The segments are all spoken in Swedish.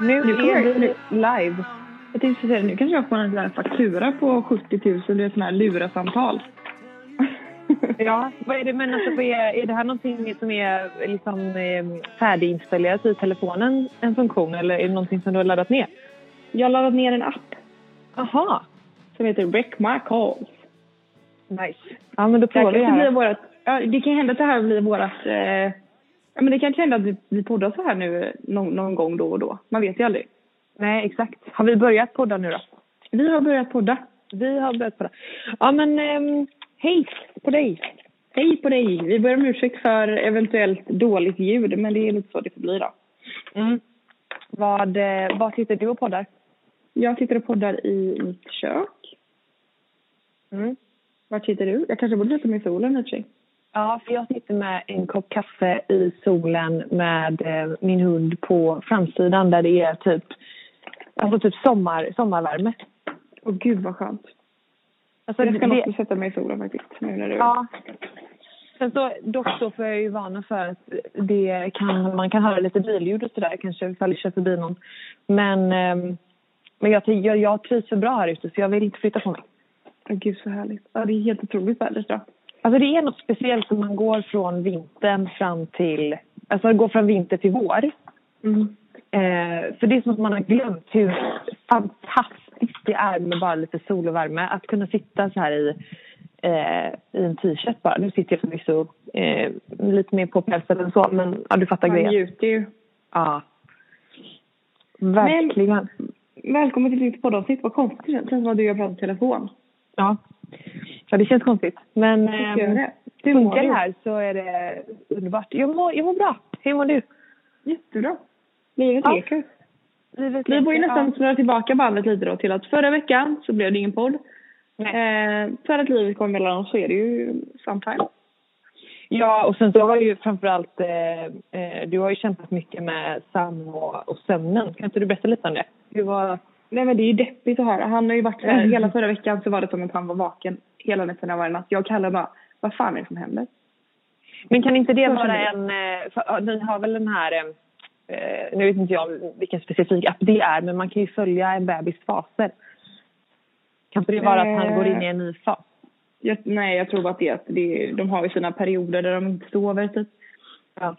Nu Nu kommer är vi live. Jag tänkte säga, nu kanske jag får en sån faktura på 70 000, det är sån här lurasamtal. Ja, vad är det, men alltså, är, är det här någonting som är liksom eh, färdiginstallerat i telefonen, en funktion, eller är det någonting som du har laddat ner? Jag har laddat ner en app Jaha, som heter Wreck My Calls. nice. Ja, men då Det, provar vi blir här. vårat, ja, det kan hända att det här blir vårat... Eh, ja, men det kanske hända att vi, vi poddar så här nu någon, någon gång då och då. Man vet ju aldrig. Nej, exakt. Har vi börjat podda nu då? Vi har börjat podda. Vi har börjat podda. Ja, men ehm, hej på dig. Hej på dig! Vi ber om ursäkt för eventuellt dåligt ljud, men det är lite så det får bli då. Mm. Vad, eh, vad sitter du och poddar? Jag sitter och poddar i mitt kök. Mm. Vart sitter du? Jag kanske borde sätta mig i solen i och för sig. Ja, för jag sitter med en kopp kaffe i solen med eh, min hund på framsidan där det är typ, alltså typ sommar, sommarvärme. Åh gud vad skönt. Alltså, jag ska det, också sätta mig i solen faktiskt. Nu när du... ja. Sen så, dock så får jag ju vana för att det kan, man kan höra lite billjud och sådär kanske ifall det kör förbi någon. Men, ehm, men jag, jag, jag trivs så bra här ute så jag vill inte flytta på mig. Åh gud så härligt. Ja det är helt otroligt vädret idag. Alltså det är något speciellt som man går från vintern fram till, alltså går från vinter till vår. Mm. Eh, för det är som att man har glömt hur fantastiskt det är med bara lite sol och värme. Att kunna sitta så här i, eh, i en t-shirt bara. Nu sitter jag förvisso eh, lite mer påpälsad än så, men ja, du fattar Man grejen. njuter ju. Ja. Verkligen. Välkommen till ditt poddavsnitt. Vad konstigt det känns. Som att du pratat i telefon. Ja. Ja, det känns konstigt. Men eh, det. Funkar det här så är det underbart. Jag mår, jag mår bra. Hur mår du? Jättebra. Livet Ja. leker. Livet Vi leker. nästan snurra tillbaka bandet lite då till att förra veckan så blev det ingen podd. Eh, för att livet kom mellan oss så är det ju sometime. Ja, och sen så har ju framförallt, eh, eh, du har ju kämpat mycket med Sam och, och sömnen. Kan inte du berätta lite om det? Hur var... Nej men det är ju deppigt att höra. Han har ju varit så här, Mm. hela förra veckan så var det som att han var vaken hela nätterna varje natt. Jag Kalle bara, vad fan är det som händer? Men kan inte det Så vara en, eh, för, ni har väl den här, eh, eh, nu vet inte jag vilken specifik app det är, men man kan ju följa en bebis faser. Kan inte det vara att han Eh. går in i en ny fas? Jag, nej jag tror bara att det är att det, de har ju sina perioder där de inte sover typ. Ja.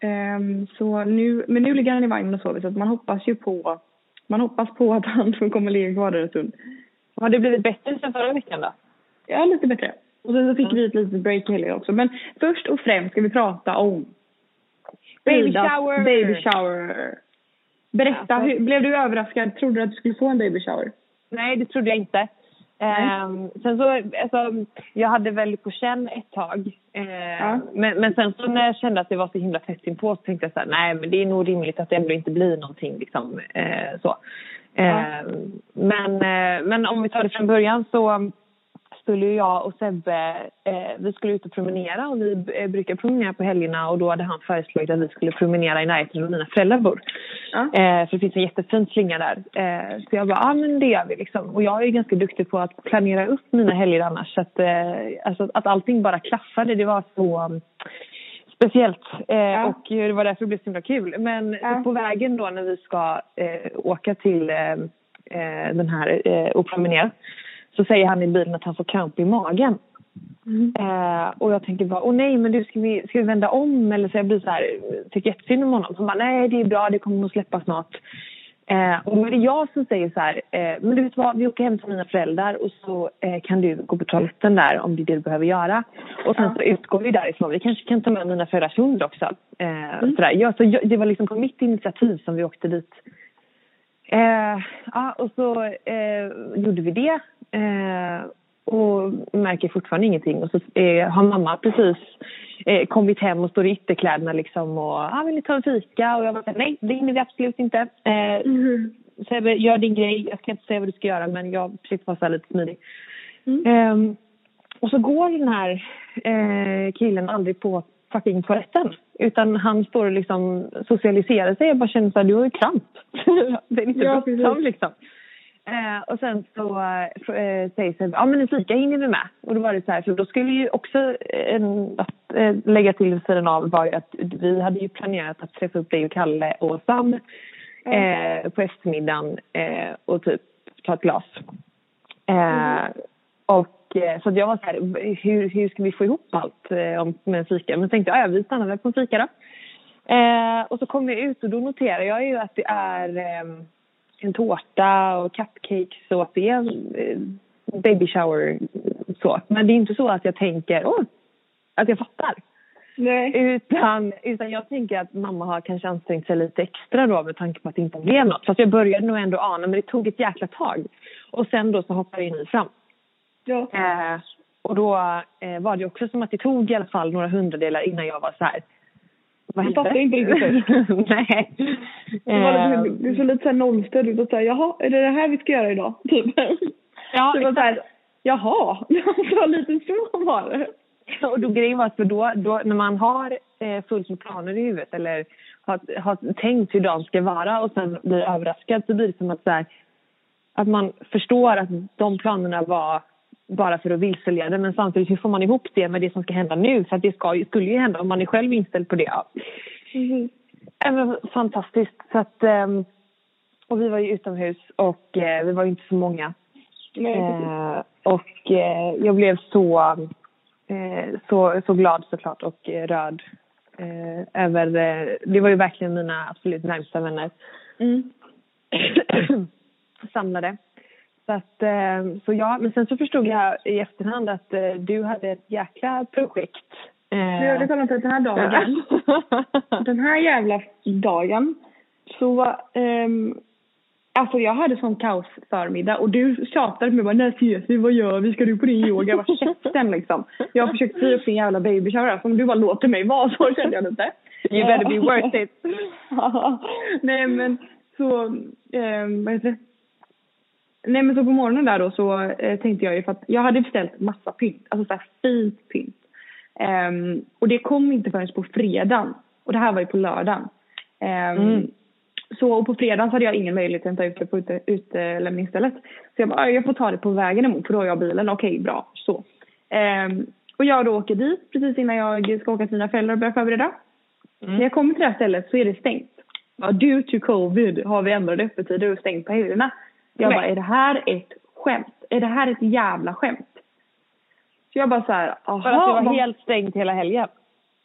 Ehm, så nu, men nu ligger han i vagnen och sover så att man hoppas ju på, man hoppas på att han kommer ligga kvar där en stund. Har det blivit bättre sen förra veckan då? Ja, lite bättre. Och sen så fick Mm. vi ett litet break helgen också. Men först och främst ska vi prata om Baby shower! Baby shower. Berätta, Alltså- hur, blev du överraskad? Trodde du att du skulle få en baby shower? Nej, det trodde jag inte. Ehm, sen så, alltså, jag hade väl på känn ett tag. Ja. men, men sen så när jag kände att det var så himla tätt inpå så tänkte jag så här, nej men det är nog rimligt att det ändå inte blir någonting liksom eh, så. Ehm, men, eh, men om vi tar det från början så skulle jag och Sebbe, eh, vi skulle ut och promenera och vi eh, brukar promenera på helgerna och då hade han föreslagit att vi skulle promenera i närheten där mina föräldrar bor. Ja. Eh, för det finns en jättefin slinga där. Eh, så jag bara, ja ah, men det gör vi liksom. Och jag är ganska duktig på att planera upp mina helger annars. Så att, eh, alltså, att allting bara klaffade, det var så um, speciellt. Eh, Ja. Och det var därför det blev så himla kul. Men Ja. på vägen då när vi ska eh, åka till eh, eh, den här och promenera så säger han i bilen att han får kramp i magen. Mm. Eh, och jag tänker bara, åh nej men du ska vi, ska vi vända om eller så jag blir så här, tycker jättesynd om honom. Han bara, nej det är bra, det kommer nog släppa snart. Eh, och då är det jag som säger så här, eh, men du vet vad, vi åker hem till mina föräldrar och så eh, kan du gå på toaletten där om det är det du behöver göra. Och sen så utgår vi därifrån, vi kanske kan ta med mina föräldrars hund också. Eh, sådär. Ja, så jag, det var liksom på mitt initiativ som vi åkte dit. Eh, ja, och så eh, gjorde vi det. Eh, och märker fortfarande ingenting. Och så eh, har mamma precis eh, kommit hem och står i ytterkläderna liksom och ah, vill ni ta en fika? Och jag bara nej, det hinner vi absolut inte. Eh, Mm. Gör din grej. Jag ska inte säga vad du ska göra men jag försökte vara lite smidig. Mm. Ehm, och så går den här eh, killen aldrig på fucking toaletten. Utan han står och liksom socialiserar sig. Jag bara känner så här, du har ju kramp. det är inte Ja, bråttom liksom. Eh, och sen så eh, säger sig, ja men en fika hinner vi med. Och då var det så här, för då skulle ju också en, att eh, lägga till vid sidan av var ju att vi hade ju planerat att träffa upp dig och Kalle och Sam eh, på eftermiddagen eh, och typ ta ett glas. Eh, och eh, så jag var så här, hur, hur ska vi få ihop allt eh, om, med en fika? Men tänkte jag, ja vi stannar väl på en fika då. Eh, och så kom jag ut och då noterar jag ju att det är eh, en tårta och cupcakes och att det är eh, baby shower så. Men det är inte så att jag tänker, åh, att jag fattar. Nej. Utan, utan jag tänker att mamma har kanske ansträngt sig lite extra då med tanke på att det inte blev något. Fast jag började nog ändå ana, men det tog ett jäkla tag. Och sen då så hoppade ni fram. Ja. Eh, och då eh, var det också som att det tog i alla fall några hundradelar innan jag var så här. Hände? fattar inte riktigt Nej. Det, var Eh, lite, det såg lite såhär nollställd ut och såhär, jaha, är det det här vi ska göra idag? Typ. ja, det var exakt. såhär, jaha, det var lite så var det. Och då grejen var att för då, då, när man har eh, fullt med planer i huvudet eller har, har tänkt hur dagen ska vara och sen blir överraskad så blir det som att, så här, att man förstår att de planerna var bara för att vilseleda men samtidigt hur får man ihop det med det som ska hända nu? För att det ska, skulle ju hända om man är själv inställd på det. Mm. Men fantastiskt. Så att, ehm, och vi var ju utomhus och eh, vi var ju inte så många. Eh, och eh, jag blev så, så, så glad såklart och rörd över... Det var ju verkligen mina absolut närmsta vänner Mm. samlade. Så, att, eh, så ja, men sen så förstod jag i efterhand att eh, du hade ett jäkla projekt. Eh, Nu har det om den här dagen. den här jävla dagen så ehm, Alltså jag hade sån kaos förmiddag och du tjatade på mig bara när ses vi, vad gör vi, ska du på din yoga? Var käften liksom. Jag har försökt styra upp din jävla baby shower som du bara låter mig vara så kände jag lite. You better be worth it. Nej men så, ehm, vad heter det? Nej men så på morgonen där då så eh, tänkte jag ju för att jag hade beställt massa pynt, alltså så fint pynt. Ehm, och det kom inte förrän på fredagen. Och det här var ju på lördagen. Ehm, Mm. Så och på fredagen så hade jag ingen möjlighet att hämta ut det på ute, utelämningsstället. Så jag bara, "Ah, jag får ta det på vägen emot för då har jag bilen. Okej, bra. Så. Ehm, och jag då åker dit precis innan jag ska åka till mina föräldrar och börja förbereda. När jag kommer till det här stället så är det stängt. Ja, due to covid har vi ändrade öppettider och stängt på helgerna. Jag Nej. bara, är det här ett skämt? Är det här ett jävla skämt? Så jag bara så här, aha. För att det var vad- helt stängt hela helgen.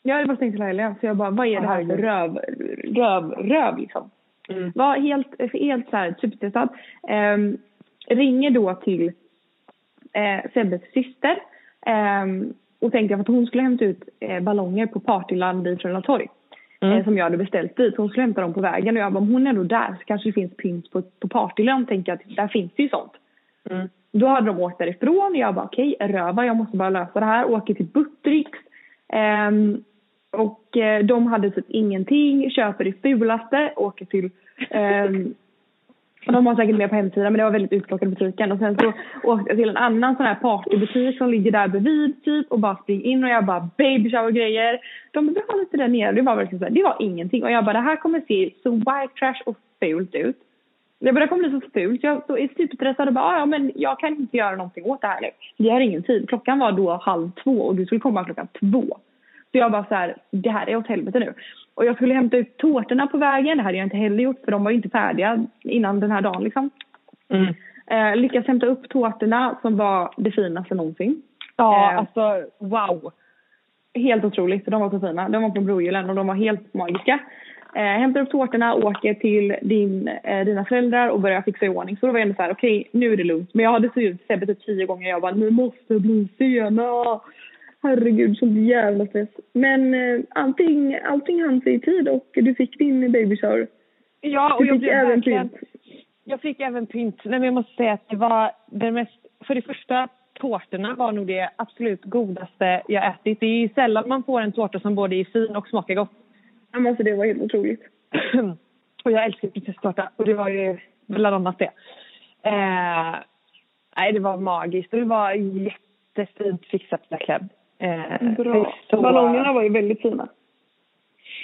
Ja, det var stängt hela helgen. Så jag bara, vad är det här för röv, röv, röv liksom? Mm. Var helt, helt så här superstressad. Ehm, ringer då till eh, Sebbes syster. ehm, och tänkte att hon skulle hämta ut eh, ballonger på Partyland vid Frölunda torg. Mm. Eh, som jag hade beställt dit. Hon skulle hämta dem på vägen och jag bara, om hon är ändå där så kanske det finns pynt på, på Partyland. Tänker jag att där finns det ju sånt. Mm. Då hade de åkt därifrån. Jag bara okej, röva, jag måste bara lösa det här. Åker till Buttricks. Ehm, och eh, de hade typ ingenting. Köper det fulaste. Åker till... ehm, och de har säkert mer på hemsidan men det var väldigt utplockat i butiken. Och sen så åkte jag till en annan sån här partybutik som ligger där bredvid typ och bara springer in och jag bara baby shower grejer. De bara, vi har lite där nere. Det var verkligen så här, det var ingenting. Och jag bara det här kommer se så white trash och fult ut. Jag bara, det kommer bli så fult. Jag är superstressad och bara, ja men jag kan inte göra någonting åt det här nu. Vi har ingen tid. Klockan var då halv två och du skulle komma klockan två. Så jag bara så här, det här är åt helvete nu. Och jag skulle hämta ut tårtorna på vägen. Det hade jag inte heller gjort för de var inte färdiga innan den här dagen liksom. Mm. Eh, lyckas hämta upp tårtorna som var det finaste någonsin. Ja, Eh, alltså wow. Helt otroligt. De var så fina. De var från Brogyllen och de var helt magiska. Eh, hämtar upp tårtorna, åker till din, eh, dina föräldrar och börjar fixa i ordning. Så då var jag ändå så här, okej nu är det lugnt. Men jag hade sett Sebbe typ tio gånger. Jag bara, ni måste bli sena. Herregud, sån jävla stress. Men eh, allting, allting hann sig i tid och du fick din baby shower. Ja, och Du jag fick blev även pynt. Jag fick även pynt. Nej, men jag måste säga att det var det mest... För det första, tårtorna var nog det absolut godaste jag ätit. Det är ju sällan man får en tårta som både är fin och smakar gott. Ja, men Alltså det var helt otroligt. och jag älskar prinsesstårta och det var ju bland annat det. Eh, nej, det var magiskt och det var jättefint fixat verkligen. Eh, Bra. Ballongerna var ju väldigt fina.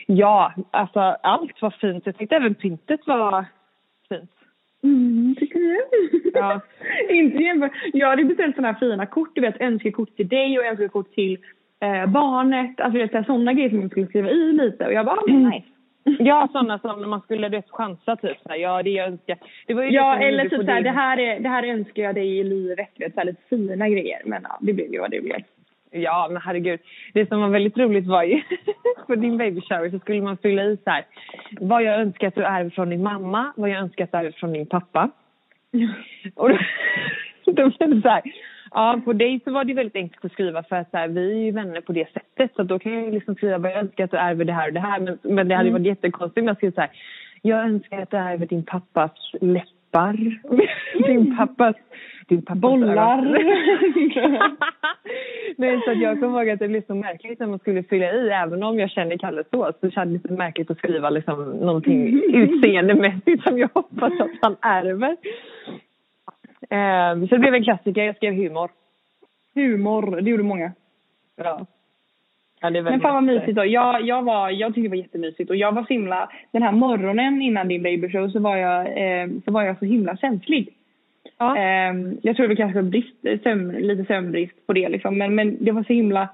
Ja, alltså allt var fint. Jag tyckte även pyntet var fint. Mm, tycker du? Ja. Inte. Jag hade beställt sådana här fina kort, du vet önskekort till dig och önskekort till eh, barnet. Alltså sådana grejer som man skulle skriva i lite och jag bara, ah, men nice. Ja, sådana som man skulle rätt chansa typ så här, ja det jag önskar. Det var ju Ja, det som eller typ såhär, det här, är, det här önskar jag dig i livet. Vet, så här, lite fina grejer. Men ja, det blev ju vad det blev. Ja, men herregud. Det som var väldigt roligt var ju på din baby shower så skulle man fylla i så här vad jag önskar att du är från din mamma, vad jag önskar att du är från din pappa. Och då, då blev det så här, ja på dig så var det väldigt enkelt att skriva för att så här, vi är ju vänner på det sättet så då kan jag liksom skriva vad jag önskar att du ärver det här och det här men, men det hade ju Mm. varit jättekonstigt om jag skrev så här jag önskar att du ärver din pappas läppar, din pappas, din pappas Bollar. Nej, så att jag kommer ihåg att det blev så märkligt när man skulle fylla i. Även om jag känner Kalle så, så kändes det märkligt att skriva liksom någonting utseendemässigt som jag hoppas att han ärver. Ehm, så det blev en klassiker. Jag skrev humor. Humor, det gjorde många. Ja. ja Men fan vad mysigt då. Jag, jag, var, jag tyckte det var jättemysigt och jag var så himla, den här morgonen innan din babyshow så var jag, eh, så var jag så himla känslig. Ja. Eh, jag tror det kanske var brist, sömn, lite sömnbrist på det liksom men, men det var så himla,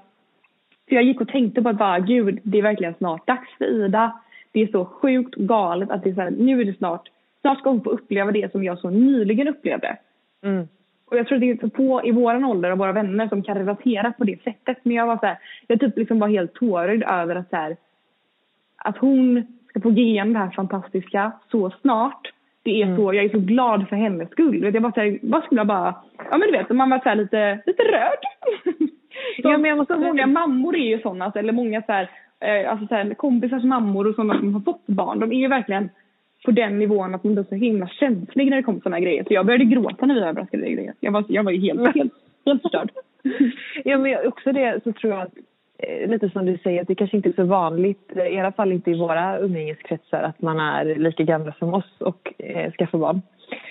för jag gick och tänkte på att bara gud det är verkligen snart dags för Ida. Det är så sjukt galet att det är så här, nu är det snart, snart ska hon få uppleva det som jag så nyligen upplevde. Mm. Och jag tror att det är få i våran ålder och våra vänner som kan relatera på det sättet. Men jag var så här, jag typ liksom var helt tårögd över att så här, att hon ska få ge igenom det här fantastiska så snart. Det är Mm. så, jag är så glad för hennes skull. Jag bara, så här, bara skulle jag bara, ja men du vet, man var så lite, lite Ja, men jag måste- så många mammor är ju sådana, eller många så här, eh, alltså så här, kompisars mammor och sådana som har fått barn. De är ju verkligen på den nivån att de blir så himla känsliga när det kommer sådana grejer. Så jag började gråta när vi överraskade dig grejer. Jag var, jag var ju helt, helt, helt förstörd. Ja, men också det så tror jag att lite som du säger att det kanske inte är så vanligt, eh, i alla fall inte i våra umgängeskretsar, att man är lika gamla som oss och eh, skaffar barn.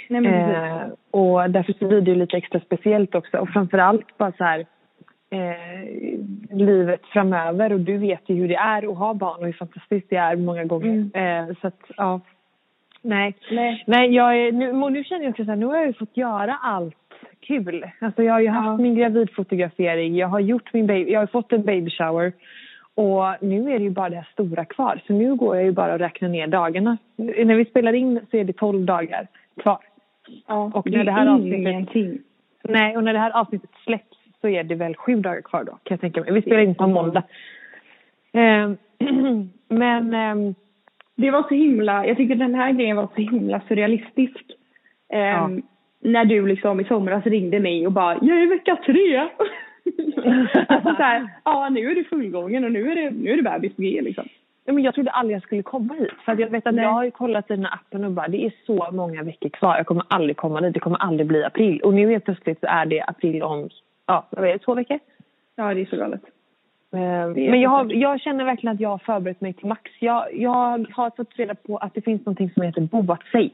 Nej. Eh, och därför så blir det ju lite extra speciellt också. Och framförallt bara så här eh, livet framöver och du vet ju hur det är att ha barn och hur fantastiskt det är många gånger. Eh, så att ja, nej. Nej. Nej, jag är, nu, nu känner jag också så här, nu har jag ju fått göra allt kul. Alltså jag har ju haft Ja. min gravidfotografering, jag har gjort min baby, jag har fått en baby shower. Och nu är det ju bara det här stora kvar. Så nu går jag ju bara och räknar ner dagarna. När vi spelar in så är det 12 dagar kvar. Ja, Och det när det här är avsnittet-. Nej, och när det här avsnittet släpps så är det väl sju dagar kvar då kan jag tänka mig. Vi spelar in på måndag. Ehm, men ehm, Det var så himla, jag tycker den här grejen var så himla surrealistisk. Ehm, När du liksom i somras ringde mig och bara, jag är i vecka tre. alltså så här, ja nu är det fullgången och nu är det, nu är det bebis på G liksom. Ja, men jag trodde aldrig jag skulle komma hit. För jag vet att Nej. jag har ju kollat i den här appen och bara det är så många veckor kvar. Jag kommer aldrig komma dit. Det kommer aldrig bli april. Och nu helt plötsligt så är det april om, ja vad är det, två veckor? Ja det är så galet. Är Men jag, har, jag känner verkligen att jag har förberett mig till max. Jag, jag har fått reda på att det finns någonting som heter boat sig.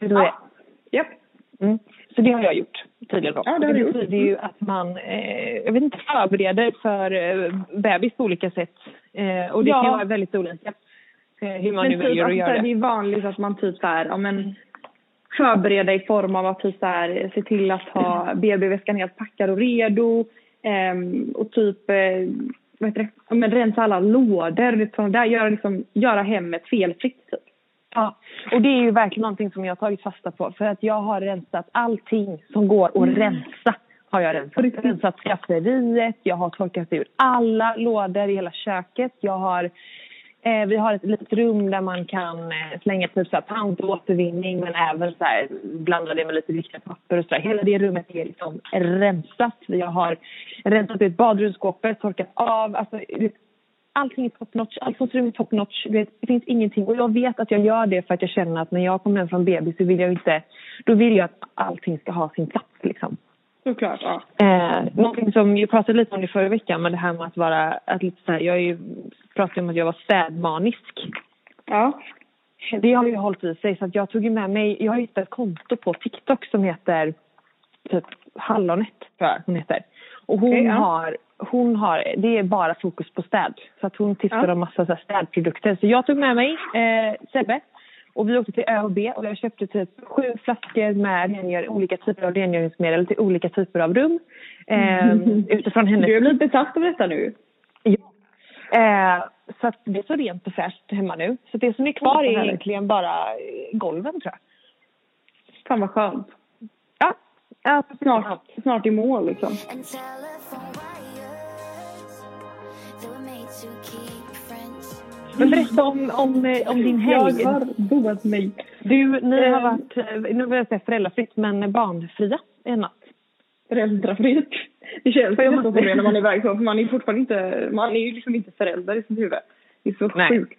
Vet du vad det är? Japp. Mm. Så det har jag gjort tydligen då. Ja, det det betyder ju att man, eh, jag vet inte, förbereder för eh, bebis på olika sätt. Eh, och det Ja. kan vara väldigt olika. Eh, hur man nu Men typ, väljer att alltså, så göra det. det är vanligt att man typ så här, ja men förbereda i form av att typ så här, se till att ha BB-väskan helt packad och redo. ehm, och typ, eh, heter det, men rensa alla lådor. sånt där, göra, liksom, göra hemmet felfritt typ. Ja, och det är ju verkligen någonting som jag har tagit fasta på. För att jag har rensat allting som går att Mm. rensa. Har jag rensat. Riktigt. Rensat skafferiet, jag har torkat ur alla lådor i hela köket. Jag har, eh, vi har ett litet rum där man kan eh, slänga typ så här pantåtervinning men även så här, blanda det med lite viktiga papper och så där. Hela det rummet är liksom rensat. Jag har rensat ut badrumsskåpet, torkat av. Alltså, allting är top notch, allt som ser ut är top notch. Det finns ingenting. Och jag vet att jag gör det för att jag känner att när jag kommer hem från BB så vill jag inte, då vill jag att allting ska ha sin plats liksom. Såklart, ja. Eh, någonting som jag pratade lite om det förra veckan med det här med att vara, att lite så här, jag är ju, pratade om att jag var städmanisk. Ja. Det har ju hållit i sig så att jag tog ju med mig, jag har hittat ett konto på TikTok som heter typ Hallonet tror jag hon heter. Och hon Okej, ja. har, hon har, det är bara fokus på städ. Så att hon tipsar Ja. om massa så städprodukter. Så jag tog med mig eh, Sebbe och vi åkte till ÖoB och jag köpte typ sju flaskor med rengör, olika typer av rengöringsmedel till olika typer av rum. Eh, utifrån hennes Du har blivit besatt av detta nu. Ja. Eh, så att det är så rent och fräscht hemma nu. Så det som är kvar är egentligen bara eh, golven tror jag. Fan vad skönt. Ja, ja Snart, snart i mål liksom. Men berätta om, om, eh, om din helg. Jag har boat mig. Du, ni har Eh. varit, eh, nu vill jag säga föräldrafritt, men barnfria en natt. Föräldrafritt. Det känns ju nästan som det när man är iväg så, för man är fortfarande inte, man är ju liksom inte förälder i sitt huvud. Det är så Nej. sjukt.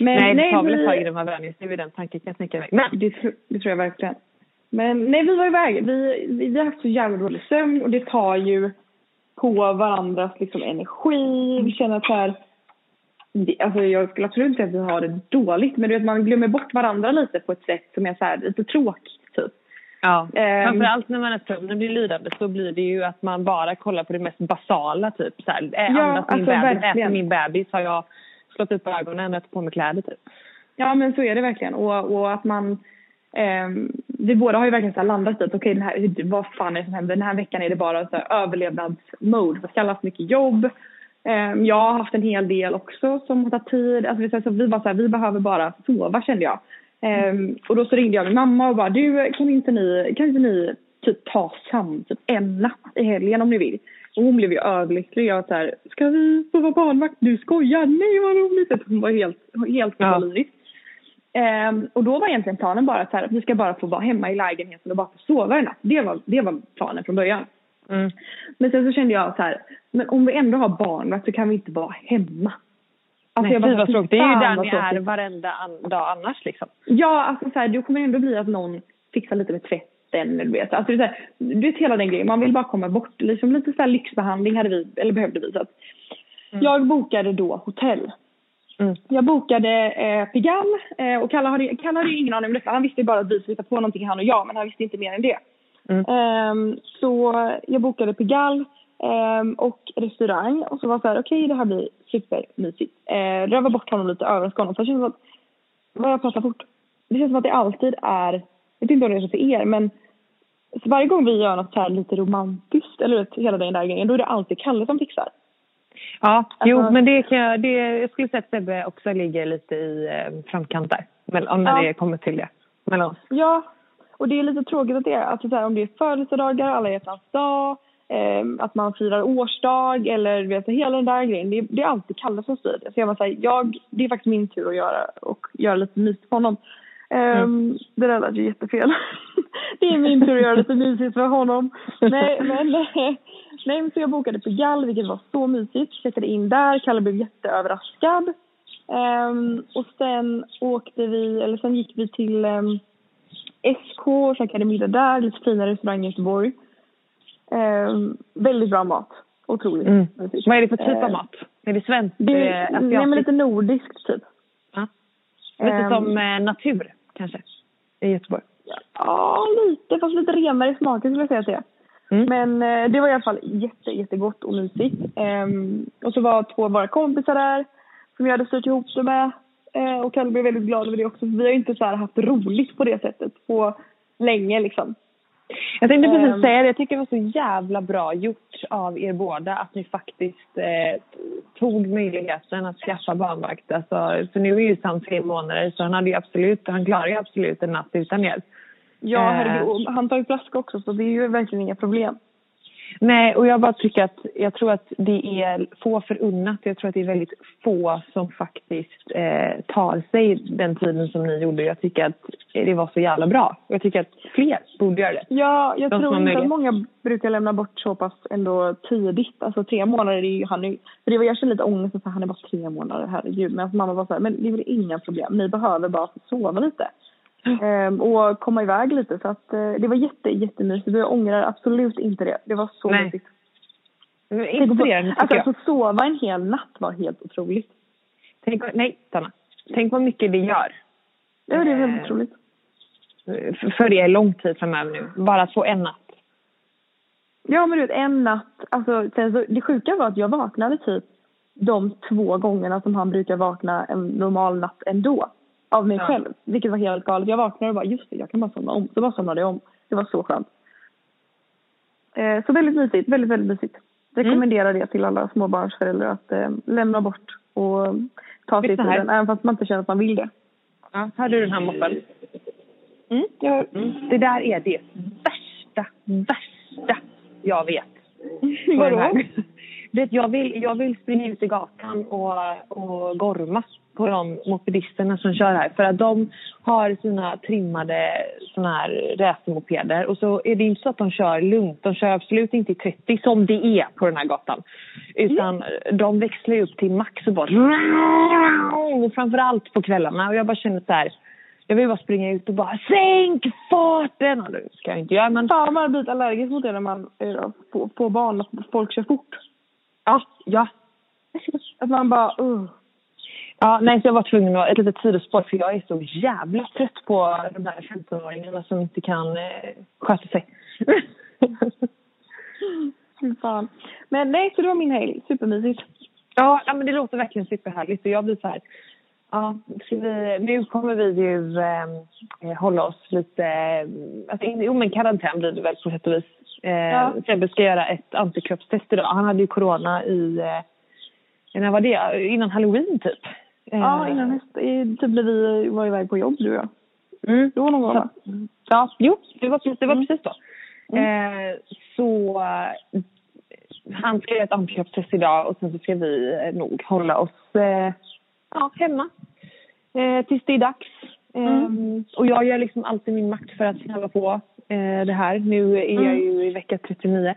Men nej, det tar väl ett tag innan man vänjer sig vid den tanken kan jag tänka mig. Men Det, det tror jag verkligen. Men nej, vi var iväg. Vi, vi, vi har haft så jävla dålig sömn och det tar ju på varandras liksom, energi. Vi känner att så här, alltså jag skulle absolut inte säga att vi har det dåligt men du vet, man glömmer bort varandra lite på ett sätt som är så här, lite tråkigt typ. Ja, Ehm. framförallt när man är sömnen blir lidande så blir det ju att man bara kollar på det mest basala typ. Så här, Ja, andas min alltså, bebis, verkligen. äter min bebis, har jag slått upp ögonen tagit på mig kläder typ. Ja men så är det verkligen och, och att man ehm, vi båda har ju verkligen så landat i att okej den här, vad fan är det som händer? Den här veckan är det bara så överlevnadsmode. Det ska alla haft mycket jobb. Ehm, jag har haft en hel del också som har tagit tid. Alltså, vi, så vi bara så här, vi behöver bara sova kände jag. Ehm, och då så ringde jag min mamma och bara du kan inte ni, kan inte ni typ ta sam typ en natt i helgen om ni vill. Och hon blev ju överlycklig. Jag var så här, ska vi få vara barnvakt? Du skojar? Nej vad roligt. Hon var helt, helt Ja. lyrisk. Ehm, och då var egentligen planen bara så här, att vi ska bara få vara hemma i lägenheten och bara få sova en natt. Det var, det var planen från början. Mm. Men sen så kände jag så här, men om vi ändå har barnvakt så kan vi inte vara hemma. Alltså Nej, jag bara. Det är ju där ni är varenda an- dag annars liksom. Ja, alltså så här, det kommer ändå bli att någon fixar lite med tvätten. Du vet, alltså, det är så här, du vet hela den grejen. Man vill bara komma bort. Liksom lite så här lyxbehandling hade vi, eller behövde vi. Så att Mm. Jag bokade då hotell. Mm. Jag bokade eh, Pigalle eh, och Kalle hade, Kalle hade ingen aning om detta. Han visste bara att vi skulle hitta på någonting han och jag men han visste inte mer än det. Mm. Ehm, så jag bokade Pigalle ehm, och restaurang och så var det så här okej det här blir supermysigt. Eh, röva bort honom lite, överraska honom. För det känns som att, vad jag pratar fort. Det känns som att det alltid är, jag vet inte om det är så för er men varje gång vi gör något så här lite romantiskt eller vet, hela den där grejen då är det alltid Kalle som fixar. Ja, jo Alltså- men det kan jag, det, jag skulle säga att Sebbe också ligger lite i eh, framkant där. Om när Ja. det kommer till det. Mellan oss. Ja, och det är lite tråkigt att det är. Alltså så här, om det är födelsedagar, alla hjärtans dag, eh, att man firar årsdag eller vet, hela den där grejen. Det är, det är alltid Kalle som styr det. Så jag var så här, jag, det är faktiskt min tur att göra och göra lite mysigt för honom. Um, Det där lät ju jättefel. det är min tur att göra lite mysigt för honom. Nej, men, nej, men så jag bokade på Gall, vilket var så mysigt. Checkade in där, Kalle blev jätteöverraskad. Ehm, och sen åkte vi, eller sen gick vi till ehm, SK och käkade middag där, lite finare restaurang i Göteborg. Ehm, väldigt bra mat. Otroligt Mm. Vad är det för typ Eh, av mat? Är det svenskt? Det, eh, nej, men lite nordiskt typ. Ja. Lite Ehm, som eh, natur kanske? I Göteborg. Ja, lite. Fast lite renare i smaken skulle jag säga att det är. Mm. Men eh, det var i alla fall jätte, jättegott och mysigt. Ehm, och så var två av våra kompisar där som jag hade styrt ihop det med. Eh, och Kalle blev väldigt glad över det också. Vi har inte så haft roligt på det sättet på länge liksom. Jag tänkte precis Ehm. säga det. Jag tycker det var så jävla bra gjort av er båda att ni faktiskt eh, tog möjligheten att skaffa barnvakt. Alltså, för nu är ju Sam tre månader så han hade absolut, han klarar ju absolut en natt utan hjälp. Ja, Eh. herregud. Och han tar ju flaska också så det är ju verkligen inga problem. Nej, och jag bara tycker att jag tror att det är få förunnat. Jag tror att det är väldigt få som faktiskt eh, tar sig den tiden som ni gjorde. Jag tycker att det var så jävla bra. Jag tycker att fler borde göra det. Ja, jag De tror inte att många brukar lämna bort så pass ändå tidigt. Alltså tre månader är ju han nu. För det var jag kände lite ångest att han är bara tre månader, herregud. Men alltså, mamma var så här, men det är väl inga problem. Ni behöver bara sova lite. Ehm, och komma iväg lite. Så att eh, det var jätte, jättemysigt. Och jag ångrar absolut inte det. Det var så Nej. mysigt. Inspirerande tycker alltså, jag. Att få sova en hel natt var helt otroligt. Tänk, nej, Sanna. Tänk vad mycket det gör. Ja, det är väldigt Eh, otroligt. För- För er lång tid framöver nu. Bara att få en natt. Ja, men du vet, en natt. Alltså, sen så, det sjuka var att jag vaknade typ de två gångerna som han brukar vakna en normal natt ändå. Av mig Ja. själv. Vilket var helt galet. Jag vaknade och bara, just det, jag kan bara somna om. Så bara somnade jag om. Det var så skönt. Eh, så väldigt mysigt. Väldigt, väldigt mysigt. Rekommenderar det till alla småbarnsföräldrar att eh, lämna bort och ta sig tiden, även fast man inte känner att man vill det. Ja, hör du den här moppen? Mm, jag, Det där är det värsta, värsta jag vet. Vadå? jag, vill, jag vill springa ut i gatan och, och gorma på de mopedisterna som kör här. För att de har sina trimmade såna här racermopeder. Och så är det inte så att de kör lugnt. De kör absolut inte i 30 som det är på den här gatan. Utan de växlar upp till max och bara... Och framförallt på kvällarna. Och jag bara känner så här... Jag vill bara springa ut och bara sänk farten! Och det ska jag inte göra men... fan man har blivit allergisk mot det när man är på, på barn och folk kör fort. Ja, ja. Att man bara, uh. Ja, nej, så jag var tvungen att, ett litet sidospår för jag är så jävla trött på de här 15-åringarna som inte kan eh, sköta sig. Fan. Men nej, så det var min helg. Supermysigt. ja, ja, men det låter verkligen superhärligt och jag blir så här, ja, vi, nu kommer vi ju eh, hålla oss lite, eh, alltså, jo men karantän blir det väl på sätt och vis. Eh, Ja. Sebbe ska göra ett antikroppstest idag. Han hade ju corona i, eh, när var det? Innan halloween typ. Ja, Eh, innan nästa, i- typ när vi var iväg på jobb du och jag. Mm. Då någon gång va? Ja, jo, det var precis, det var Mm. precis då. Eh, så han ska göra ett antikroppstest idag och sen så ska vi eh, nog hålla oss eh, ja, hemma eh, tills det är dags. Eh, Och jag gör liksom alltid min makt för att snabba på det här. Nu är jag Mm. ju i vecka 39.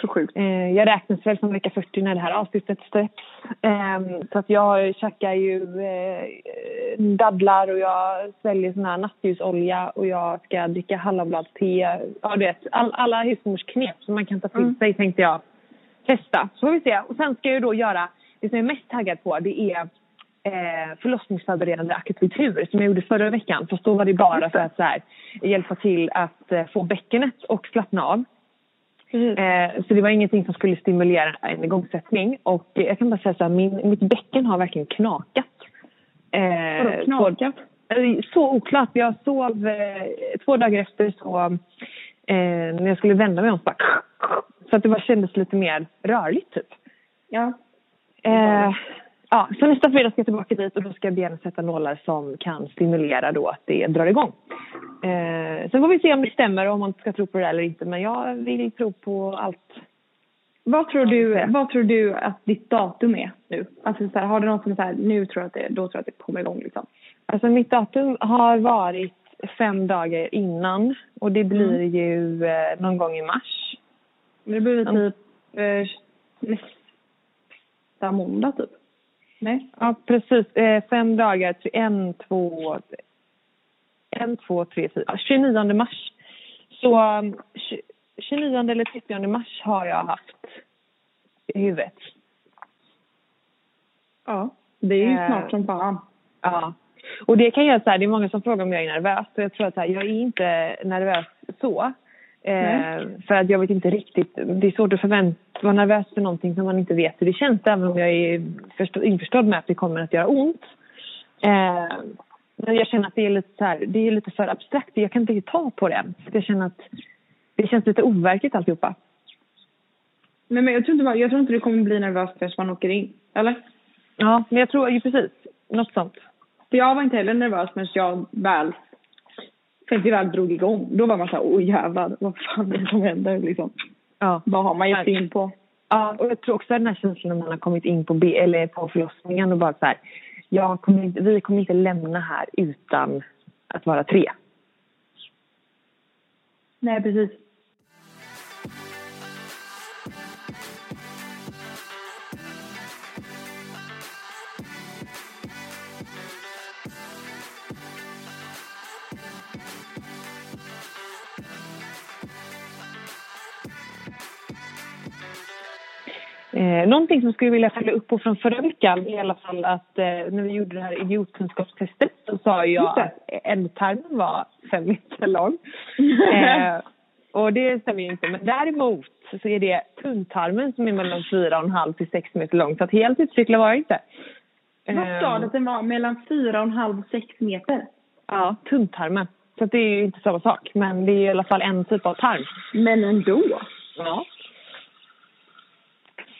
Så sjukt. Eh, jag räknas väl som vecka 40 när det här avsnittet släpps. Eh, så att jag käkar ju eh, dadlar och jag sväljer sån här nattljusolja och jag ska dricka hallonbladste. Ja, du vet, all, alla husmorsknep som man kan ta till Mm. sig tänkte jag testa. Så får vi se. Och sen ska jag då göra, det som jag är mest taggad på det är eh, förlossningsförberedande akupunktur som jag gjorde förra veckan. Fast då var det bara för att så här, hjälpa till att eh, få bäckenet och slappna av. Eh, så det var ingenting som skulle stimulera en igångsättning. Och eh, jag kan bara säga så här, min, mitt bäcken har verkligen knakat. Eh, Vadå knakat? Så, eh, så oklart. Jag sov eh, två dagar efter så eh, när jag skulle vända mig om så bara så att det bara kändes lite mer rörligt typ. Ja. Eh, ja, så nästa fredag ska jag tillbaka dit och då ska jag begära sätta nålar som kan stimulera då att det drar igång. Eh, sen får vi se om det stämmer och om man ska tro på det eller inte men jag vill tro på allt. Vad tror du, vad tror du att ditt datum är nu? Alltså så här, har du något som är så här, nu tror jag att det, då tror jag att det kommer igång liksom? Alltså mitt datum har varit fem dagar innan och det blir ju eh, någon gång i mars. Det blir väl Mm. typ eh, nästa måndag typ? Nej? Ja precis, eh, fem dagar, en, två, en, två, tre, fyra, ja, 29 mars. Så um, tju- 29 eller 30 mars har jag haft i huvudet. Ja. Det är ju Eh. snart som fan. Ja. Och det kan jag säga, det är många som frågar om jag är nervös. Och jag tror att här, jag är inte nervös så. Eh, Nej. för att jag vet inte riktigt, det är svårt att förvänta, vara nervös för någonting som man inte vet hur det känns. Även om jag är förstå, införstådd med att det kommer att göra ont. Eh, men jag känner att det är lite så här, det är lite för abstrakt. Jag kan inte riktigt ta på det jag känner att det känns lite overkligt alltihopa. Men, men jag, tror inte, jag tror inte du kommer bli nervös förrän man åker in. Eller? Ja, men jag tror ju precis. Något sånt. För jag var inte heller nervös förrän jag väl Sen det väl drog igång. Då var man såhär, åh jävlar, vad fan är det som händer liksom? Ja. Vad har man gett in på? Ja, och jag tror också den här känslan när man har kommit in på, B, eller på förlossningen och bara så här, jag kommer inte, vi kommer inte lämna här utan att vara tre. Nej precis. Eh, någonting som skulle vilja följa upp på från förra veckan i alla fall att eh, när vi gjorde det här idiotkunskapstestet så sa jag att ändtarmen var fem meter lång. eh, och det stämmer ju inte. Men däremot så är det tunntarmen som är mellan fyra och en halv till sex meter lång. Så att helt utcyklad var jag inte. Vad sa du att den var? Mellan fyra och en halv och sex meter? Ja, tunntarmen. Så att det är ju inte samma sak. Men det är i alla fall en typ av tarm. Men ändå. Ja.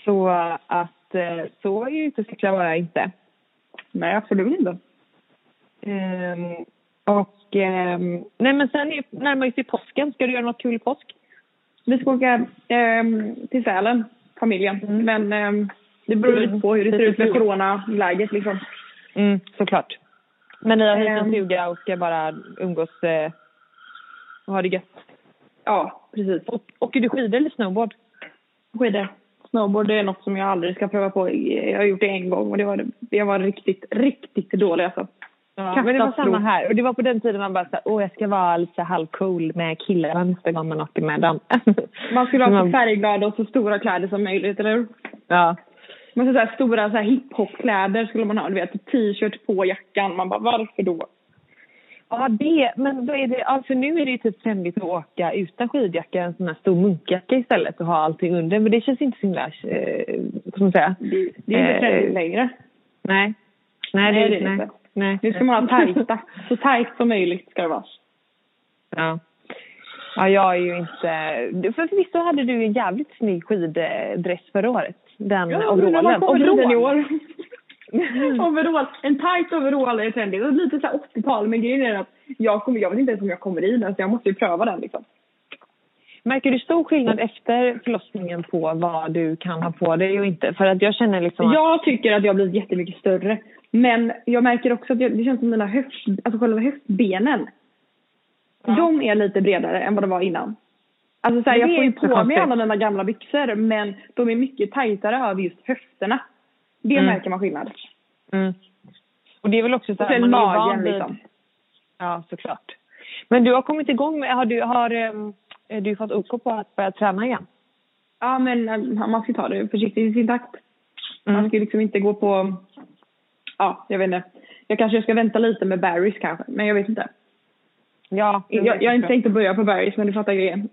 Så att eh, så inte cykla bara inte. Nej, absolut inte. Ehm, och ehm, nej men sen är, närmar sig påsken. Ska du göra något kul i påsk? Vi ska åka ehm, till Sälen, familjen. Mm. Men ehm, det beror lite på hur det ser ut med coronaläget liksom. Mm, såklart. Men ni har hyrt en stuga och ska bara umgås eh, och ha det gött. Ja, precis. Och, åker du skidor eller snowboard? Skidor. Snowboard det är något som jag aldrig ska pröva på. Jag har gjort det en gång och det var, jag var riktigt, riktigt dålig alltså. Ja, men det var samma här. Och det var på den tiden man bara såhär, åh jag ska vara lite halvcool med killarna nästa gång man åker med dem. Man skulle ha så färgglada och så stora kläder som möjligt, eller hur? Ja. Man så här stora så här hiphop-kläder skulle man ha, du vet, t-shirt på jackan. Man bara, varför då? Ja, det, men då är det, alltså nu är det ju typ trendigt att åka utan skidjacka, en sån här stor munkjacka istället och ha allting under. Men det känns inte så himla, eh, vad man säga? Det, det är inte Eh, trendigt längre. Nej. Nej, Nej, det, är det nej. inte. nej. Nu ska man ha tajta. Så tajt som möjligt ska det vara. Ja. Ja, jag är ju inte... För så hade du en jävligt snygg skiddress förra året? Den Ja, overallen. kommer i den i Overall. År. overall. En tight overall är trendigt. Och lite så här 80-tal. Men grejen är att jag, kommer, jag vet inte ens om jag kommer i den. Så jag måste ju pröva den liksom. Märker du stor skillnad efter förlossningen på vad du kan ha på dig och inte? För att jag känner liksom att... Jag tycker att jag har blivit jättemycket större. Men jag märker också att jag, det känns som mina höft, alltså själva höftbenen. Ja. De är lite bredare än vad det var innan. Alltså så här, jag får ju på mig alla mina gamla byxor men de är mycket tajtare över just höfterna. Det Mm. märker man skillnad. Mm. Och det är väl också så Och här, sen ju van magen vid- liksom. Ja, såklart. Men du har kommit igång med... Har du, har, ehm, du fått OK på att börja träna igen? Ja men eh, man ska ta det försiktigt i sin takt. Mm. Man ska liksom inte gå på, ja jag vet inte. Jag kanske ska vänta lite med Barry's kanske, men jag vet inte. Ja, Jag, jag har inte tänkt att börja på Barry's men du fattar grejen.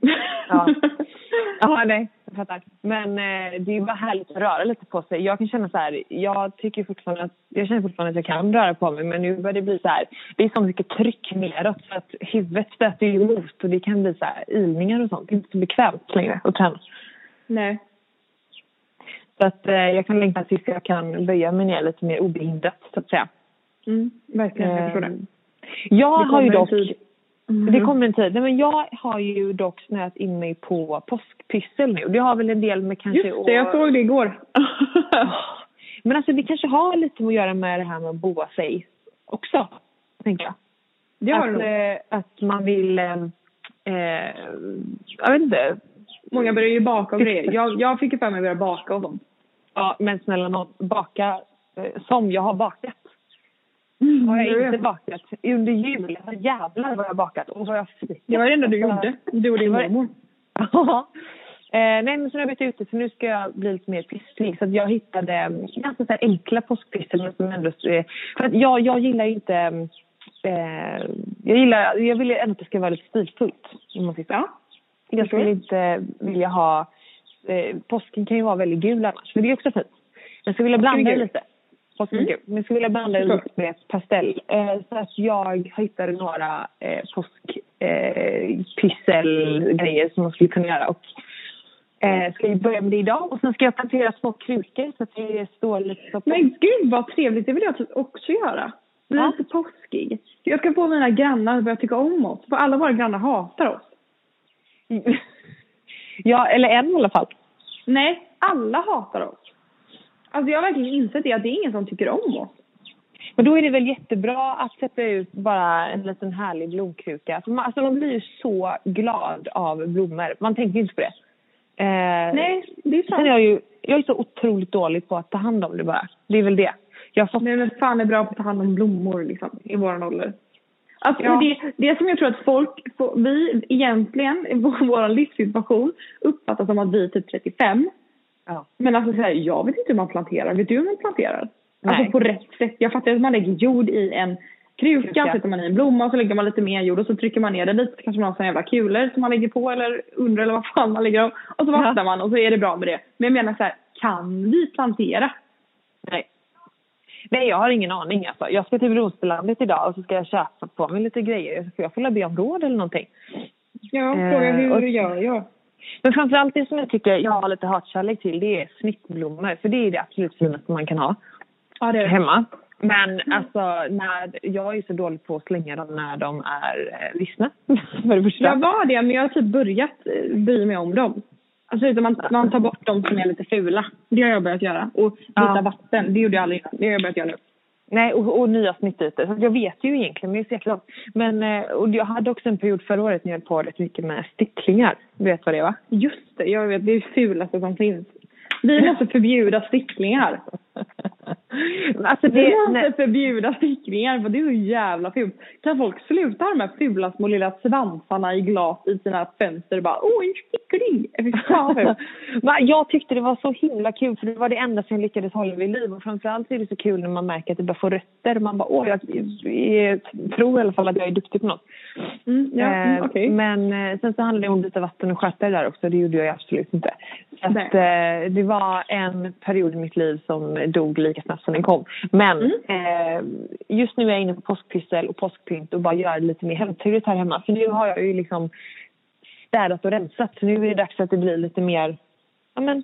Ja. Ja, nej, jag fattar. Men eh, det är bara härligt att röra lite på sig. Jag kan känna så här, jag tycker fortfarande att, jag känner fortfarande att jag kan röra på mig men nu börjar det bli så här, det är så mycket tryck neråt så att huvudet stöter ju emot och det kan bli så här ilningar och sånt. Det är inte så bekvämt längre att träna. Nej. Så att eh, jag kan längta tills jag kan böja mig ner lite mer obehindrat så att säga. Mm, verkligen, jag förstår det. Jag Det har ju dock tid. Mm. Det kommer en tid. Nej, men jag har ju dock snöat in mig på påskpyssel nu. Det har väl en del med kanske... Just det, jag såg det igår. Men alltså det kanske har lite att göra med det här med att boa sig också, tänker jag. det har att, det eh, att man vill... Eh, eh, jag vet inte. Många börjar ju baka och grejer. Jag, jag fick ju för mig att börja baka och sånt. Ja, men snälla någon, baka eh, som jag har bakat. Mm, Har jag inte bakat. Under jul. Jävlar vad jag bakat. Och vad jag. Det var det enda du gjorde. Du och din mormor. Ja. Eh, nej, men så har jag bytt ut det, så nu ska jag bli lite mer pysslig. Så jag hittade eh, ganska så enkla påskpyssel. men som ändå... eh, För att jag, jag gillar ju inte... Eh, jag gillar... Jag vill ändå att det ska vara lite stilfullt. Ja. Jag skulle inte vilja ha... Eh, påsken kan ju vara väldigt gul annars, men det är också fint. Jag skulle vilja blanda det gul. Påsken är Mm. gul. Men jag skulle vilja blanda lite med pastell. Eh, så att jag hittade några eh, påskpysselgrejer som man skulle kunna göra. Och, eh, ska jag börja med det idag och sen ska jag plantera små krukor så att det står lite så på. Men gud vad trevligt, det vill jag typ också göra. Bli Ja. lite påskig. Jag ska få mina grannar att börja tycka om oss. För alla våra grannar hatar oss. ja, eller en i alla fall. Nej, alla hatar oss. Alltså jag har verkligen insett det att det är ingen som tycker om oss. Men då är det väl jättebra att sätta ut bara en liten härlig blomkruka. För man, alltså man blir ju så glad av blommor. Man tänker ju inte på det. Eh, Nej, det är Sen är sant. jag ju jag är så otroligt dålig på att ta hand om det bara. Det är väl det. Jag har fått... Nej men fan är bra på att ta hand om blommor liksom, i våran ålder. Alltså Ja. det, det som jag tror att folk, vi egentligen i vår, vår livssituation uppfattar som att vi är typ 35. Ja. Men alltså så här, jag vet inte hur man planterar. Vet du hur man planterar? Nej. Alltså på rätt sätt. Jag fattar att man lägger jord i en kruka, Kruka. sätter man i en blomma och så lägger man lite mer jord och så trycker man ner det lite. Så kanske man har såna jävla kulor som man lägger på eller under eller vad fan man lägger dem. Och så vattnar Ja. man och så är det bra med det. Men jag menar så här, kan vi plantera? Nej. Nej, jag har ingen aning. Alltså. Jag ska till Bronsbylandet idag och så ska jag köpa på mig lite grejer. Så får jag får be om råd eller någonting. Ja, Eh, fråga hur och- gör jag? Men framförallt det som jag tycker jag har lite hatkärlek till det är snittblommor. För det är det absolut finaste man kan ha Ja, det är hemma. Men alltså, när, jag är så dålig på att slänga dem när de är eh, vissna. För det första. Jag var det, men jag har typ börjat eh, bry mig om dem. Alltså utan man, man tar bort de som är lite fula. Det har jag börjat göra. Och byta Ja. vatten, det gjorde jag aldrig innan. Det har jag börjat göra nu. Nej, och, och nya snittytor. Så jag vet ju egentligen, men jag är så jäkla. Men eh, och jag hade också en period förra året när jag höll på rätt mycket med sticklingar. Du vet vad det är va? Just det, jag vet. Det är det fulaste som finns. Vi måste förbjuda sticklingar. alltså Vi det, måste nej, förbjuda sticklingar för det är så jävla fult. Kan folk sluta ha de här fula små lilla svansarna i glas i sina fönster och bara åh en. Men jag tyckte det var så himla kul för det var det enda som jag lyckades hålla vid liv. Och framförallt är det så kul när man märker att det börjar få rötter. Man bara åh, jag, jag tror i alla fall att jag är duktig på något. Mm, ja, mm, Eh, okej. Men eh, sen så handlade det om att byta vatten och sköta det där också. Det gjorde jag absolut inte. Så att, eh, det var en period i mitt liv som dog lika snabbt som den kom. Men Mm. eh, just nu är jag inne på påskpyssel och påskpynt och bara gör det lite mer hemturigt här hemma. För nu har jag ju liksom städat och rensat. Så nu är det dags att det blir lite mer ja, men,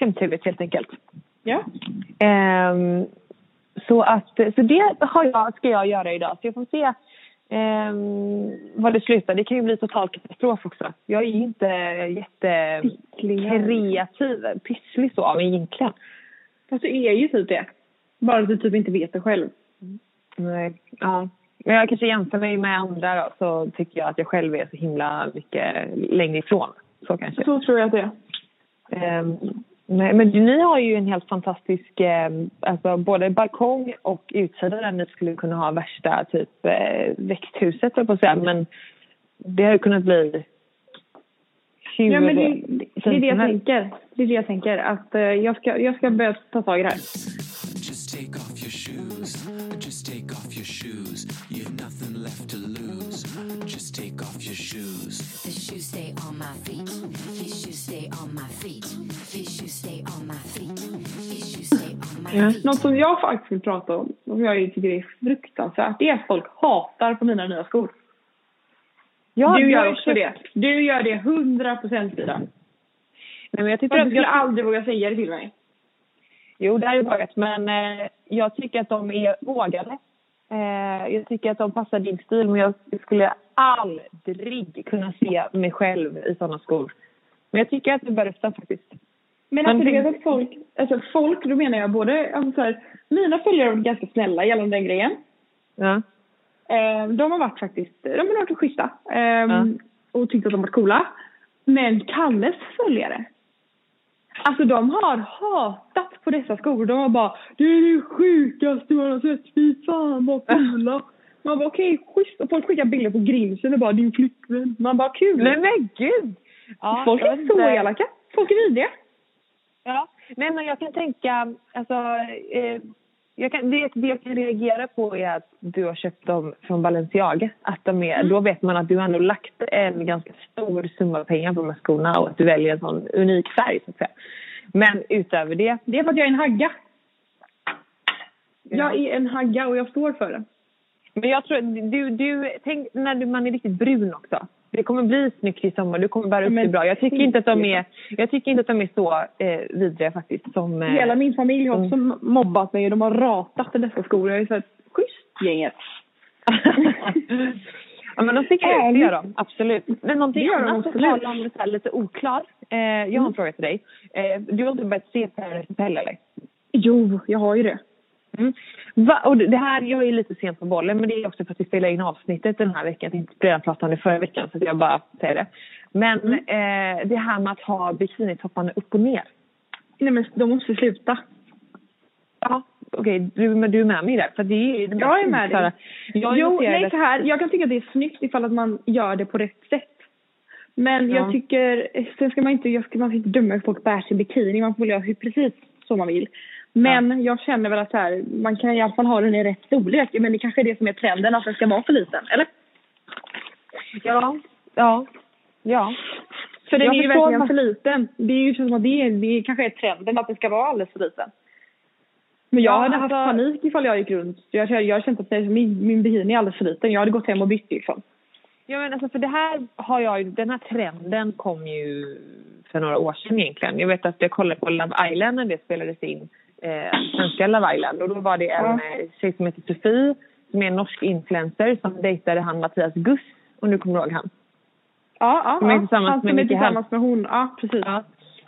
hemturigt helt enkelt. Ja. Ehm, så, att, så det har jag, ska jag göra idag. Så jag får se ehm, vad det slutar. Det kan ju bli total katastrof också. Jag är ju inte jättekreativ, pysslig så av mig egentligen. Fast du är ju typ det. Bara att du typ inte vet det själv. Nej, ja. Men jag kanske jämför mig med andra då, så tycker jag att jag själv är så himla mycket längre ifrån. Så kanske. Så tror jag att det är. Ehm, nej, men ni har ju en helt fantastisk, eh, alltså både balkong och utsida där ni skulle kunna ha värsta typ eh, växthuset på att säga. Men det har ju kunnat bli hur Ja men det, det, det är det jag tänker. Det är det jag tänker. Att eh, jag, ska, jag ska börja ta tag i det här. Just take off your shoes. Just take off your shoes. You've nothing left to lose. Just take off your shoes. The shoes stay on my feet. His shoes stay on my feet. His shoes stay on my feet. His shoes stay on my feet. Något som jag faktiskt vill prata om, som jag tycker är fruktansvärt, det är att folk hatar på mina nya skor. Ja, du gör också det. Du gör det hundra procent Frida. Nej, men jag tycker att du skulle jag, aldrig våga säga det till mig. Jo, det jag vågat. Men eh, jag tycker att de är vågade. Eh, jag tycker att de passar din stil. Men jag skulle aldrig kunna se mig själv i sådana skor. Men jag tycker att du bör rösta faktiskt. Men Men alltså du tänk- vet att folk, alltså folk, då menar jag både, alltså så här, mina följare varit ganska snälla gällande den grejen. Ja. Eh, de har varit faktiskt, de har varit schyssta. Eh, Ja. Och tyckt att de varit coola. Men Kalles följare. Alltså de har hatat på dessa skor. De har bara Det är det sjukaste man har sett. Fy fan vad fula. Man bara okej schysst. Och folk skickar bilder på grinsen och bara din flickvän. Man bara kul. Nej men gud! Ja, folk är så inte. elaka. Folk är vidriga. Ja, nej men jag kan tänka, alltså, eh, jag kan, det, det jag kan reagera på är att du har köpt dem från Balenciaga. Att de är, Då vet man att du har lagt en ganska stor summa pengar på de här skorna och att du väljer en sån unik färg så att säga. Men utöver det, Det är för att jag är en hagga. Jag är en hagga och jag står för det. Men jag tror, du, du, tänk när du, man är riktigt brun också. Det kommer bli snyggt i sommar, du kommer bära upp det bra. Jag tycker inte att de är, jag tycker inte att de är så eh, vidriga faktiskt som... Eh, Hela min familj har också Mm. mobbat mig och de har ratat dessa skor. Jag är så här, schysst gänget. ja, men de sticker ut, det gör de. Absolut. Men någonting annat som talar om det här lite oklar. Eh, jag har Mm. en fråga till dig. Eh, du har inte börjat se Paradise Hotel eller? Jo, jag har ju det. Mm. Va? Och det här, jag är lite sent på bollen men det är också för att vi spelar in avsnittet den här veckan. Jag tänkte redan prata om det förra veckan så att jag bara säger det. Men Mm. eh, det här med att ha bikinitopparna upp och ner. Nej men de måste sluta. Ja, okej. Du, men du är med mig där. För det är det Jag är med dig. Jag jo, nej så här. Jag kan tycka att det är snyggt ifall att man gör det på rätt sätt. Men Ja. jag tycker, sen ska man inte, jag ska, man ska inte döma hur folk bär sin bikini. Man får göra precis som man vill. Men jag känner väl att här, man kan i alla fall ha den i rätt storlek. Men det kanske är det som är trenden, att den ska vara för liten. Eller? Ja, ja, ja. För den Jag är ju verkligen vad- för liten. Det är ju som att det, är, det kanske är trenden att den ska vara alldeles för liten. Men jag Ja, hade haft alltså- panik ifall jag gick runt. Jag, jag, jag kände att min, min bikini är alldeles för liten. Jag hade gått hem och bytt liksom. Ja, men alltså för det här har jag den här trenden kom ju för några år sedan egentligen. Jag vet att jag kollade på Love Island när det spelades in, eh, svenska Love Island. Och då var det en eh, tjej som heter Sofie, som är en norsk influencer, som dejtade han Mattias Guss. Och nu kommer du ihåg han. Ja, ja. Som är tillsammans Han som med är tillsammans med hon. Ja, precis. Ja,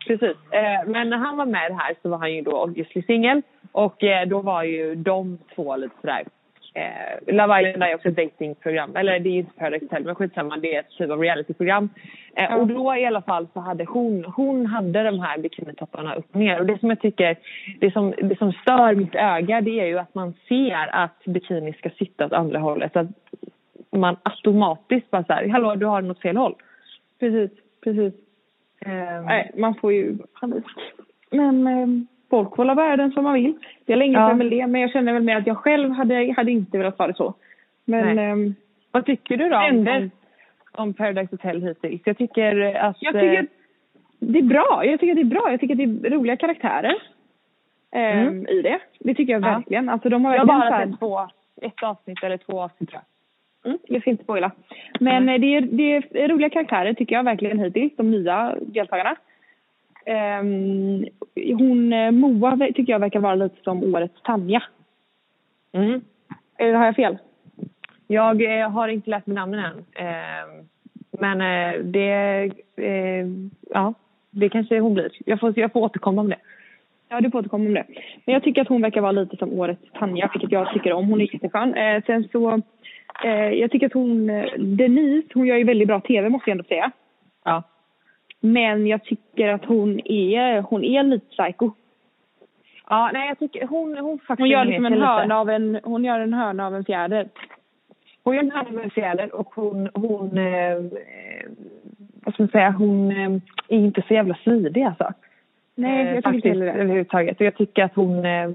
precis. Eh, men när han var med här så var han ju då obviously singel. Och eh, då var ju de två lite sådär. Eh, Love Island är också ett datingprogram. Eller det är inte Paradise Hotel men skitsamma. Det är ett typ av realityprogram. Eh. Och då i alla fall så hade hon, hon hade de här bikinitopparna upp och ner. Och det som jag tycker, det som, det som stör mitt öga det är ju att man ser att bikini ska sitta åt andra hållet. Att man automatiskt bara såhär, hallå du har åt fel håll. Precis, precis. Eh, Nej, man får ju panik. Men eh, folk får världen som man vill. Det är länge Ja. väl det, men jag känner väl med att jag själv hade, hade inte velat ha det så. Men ehm, Vad tycker du då om, om Paradise Hotel hittills? Jag tycker att... jag tycker eh, att det är bra. Jag tycker att det är bra. Jag tycker det är roliga karaktärer ehm, Mm. i det. Det tycker jag Ja. verkligen. Alltså de har jag har bara här- sett två, ett avsnitt eller två avsnitt tror jag. Mm, jag ska inte spoila. Men Nej. eh, det, är, det är roliga karaktärer tycker jag verkligen hittills, de nya deltagarna. Ehm, hon, eh, Moa tycker jag verkar vara lite som årets Tanja. Mm. Eller har jag fel? Jag eh, har inte lärt mig namnen än. Eh, men eh, det... Eh, ja, det kanske hon blir. Jag får, jag får återkomma om det. Ja, du får återkomma om det. Men jag tycker att hon verkar vara lite som årets Tanja, vilket jag tycker om. Hon är jätteskön. Eh, sen så, eh, jag tycker att hon, eh, Denise, hon gör ju väldigt bra tv måste jag ändå säga. Ja. Men jag tycker att hon är, hon är lite psycho. Ja, nej jag tycker hon, hon faktiskt... Hon gör liksom en hörna av en, hon gör en hörna av en fjäder. Hon gör en hörna med en fjäder och hon... hon eh, eh, vad ska man säga? Hon eh, är inte så jävla smidig alltså. Nej, Eh, jag tycker faktiskt, inte det. överhuvudtaget. Och jag tycker att hon, eh,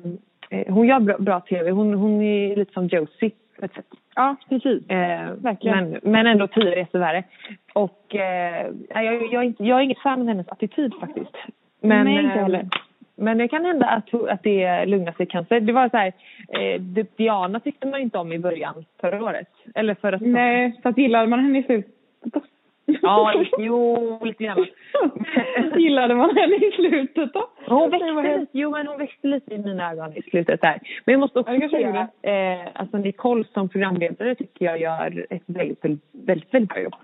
eh, hon gör bra, bra tv. Hon, hon är lite som Josie. Ja, precis. Eh, Verkligen. Men, men ändå tio resor värre. Och eh, jag, jag, är inte, jag är inget fan av hennes attityd faktiskt. Men, Nej, inte eh, heller. Men det kan hända att, att det lugnar sig kanske. Det var så här, eh, Diana tyckte man inte om i början förra året. Eller förra säsongen. Nej, så att gillade man henne i slutet? Ja, jo, lite grann. gillade man henne i slutet då? Hon växte, jo, men hon växte lite i mina ögon i slutet där. Men jag måste också Ja, det kanske säga att eh, alltså Nicole som programledare tycker jag gör ett väldigt, väldigt, väldigt, väldigt bra jobb.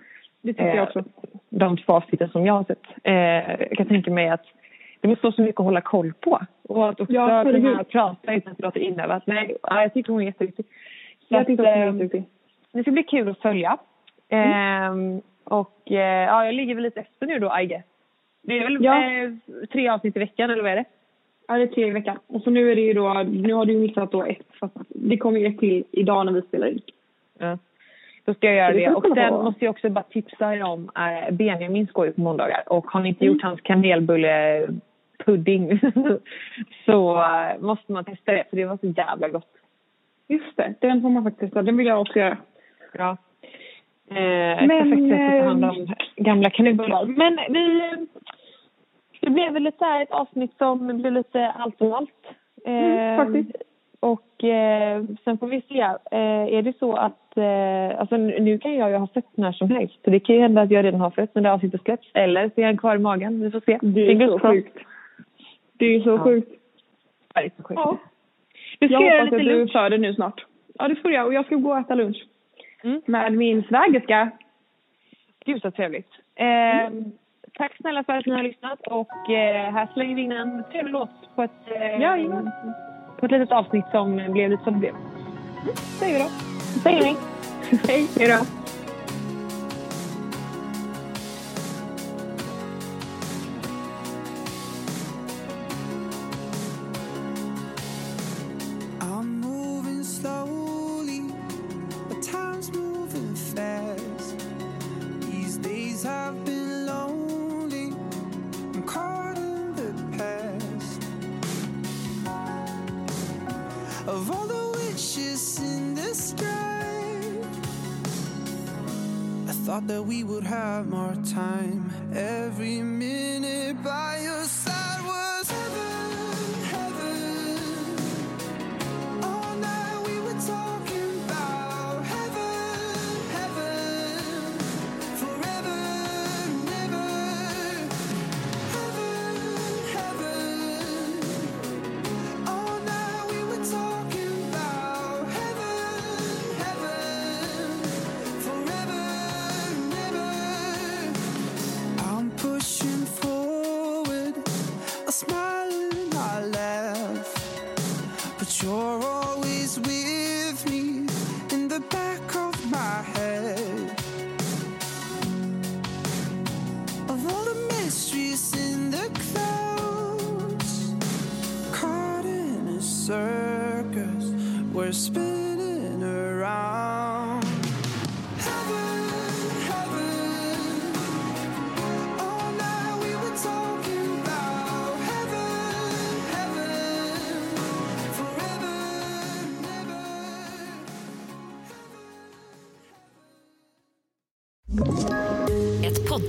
Det tycker Eh, jag också. De två avsnitten som jag har sett. Eh, jag kan tänka mig att det måste vara så mycket att hålla koll på. Och att också Ja, kunna prata utan att låter inövat. Nej, ja, jag tycker hon är jätteviktig. Så Jag tycker hon är ehm, jätteduktig. Det ska bli kul att följa. Ehm, och eh, ja, jag ligger väl lite efter nu då, I guess. Det är väl Ja. eh, tre avsnitt i veckan, eller vad är det? Ja, det är tre i veckan. Och så nu är det ju då, nu har du missat då ett. Att det kommer ju ett till idag när vi spelar in. Ja. Då ska jag göra det Och sen på. måste jag också bara tipsa er om eh, Benjamin ska ju på måndagar. Och har ni inte Mm. gjort hans kanelbullepudding så eh, måste man testa det. För det var så jävla gott. Just det, den får man faktiskt testa. Den vill jag också göra. Ja. Eh, Men, ta hand eh, om gamla kanelbullar. Men vi... eh, Det blev väl lite så ett avsnitt som blev lite allt och allt. Mm, faktiskt. Och eh, sen får vi se. Eh, är det så att... Eh, alltså nu kan jag ju ha fött när som helst. Så det kan ju hända att jag redan har fött när det avsnittet släpps. Eller så är han kvar i magen. Vi får se. Det är Fingers så crossed. sjukt. Det är så Ja. sjukt. Ja, det är så sjukt. Ja. Du ska Jag göra hoppas lite att du lunch. föder nu snart. Ja, det får jag. Och jag ska gå och äta lunch. Mm. Med min svägerska. Gud så trevligt. Eh, Tack snälla för att ni har lyssnat och eh, här slänger vi in en trevlig låt på ett, eh, Jajamän. på ett litet avsnitt som blev lite som det blev. Säger vi då. Säger vi. Hej. Hej då.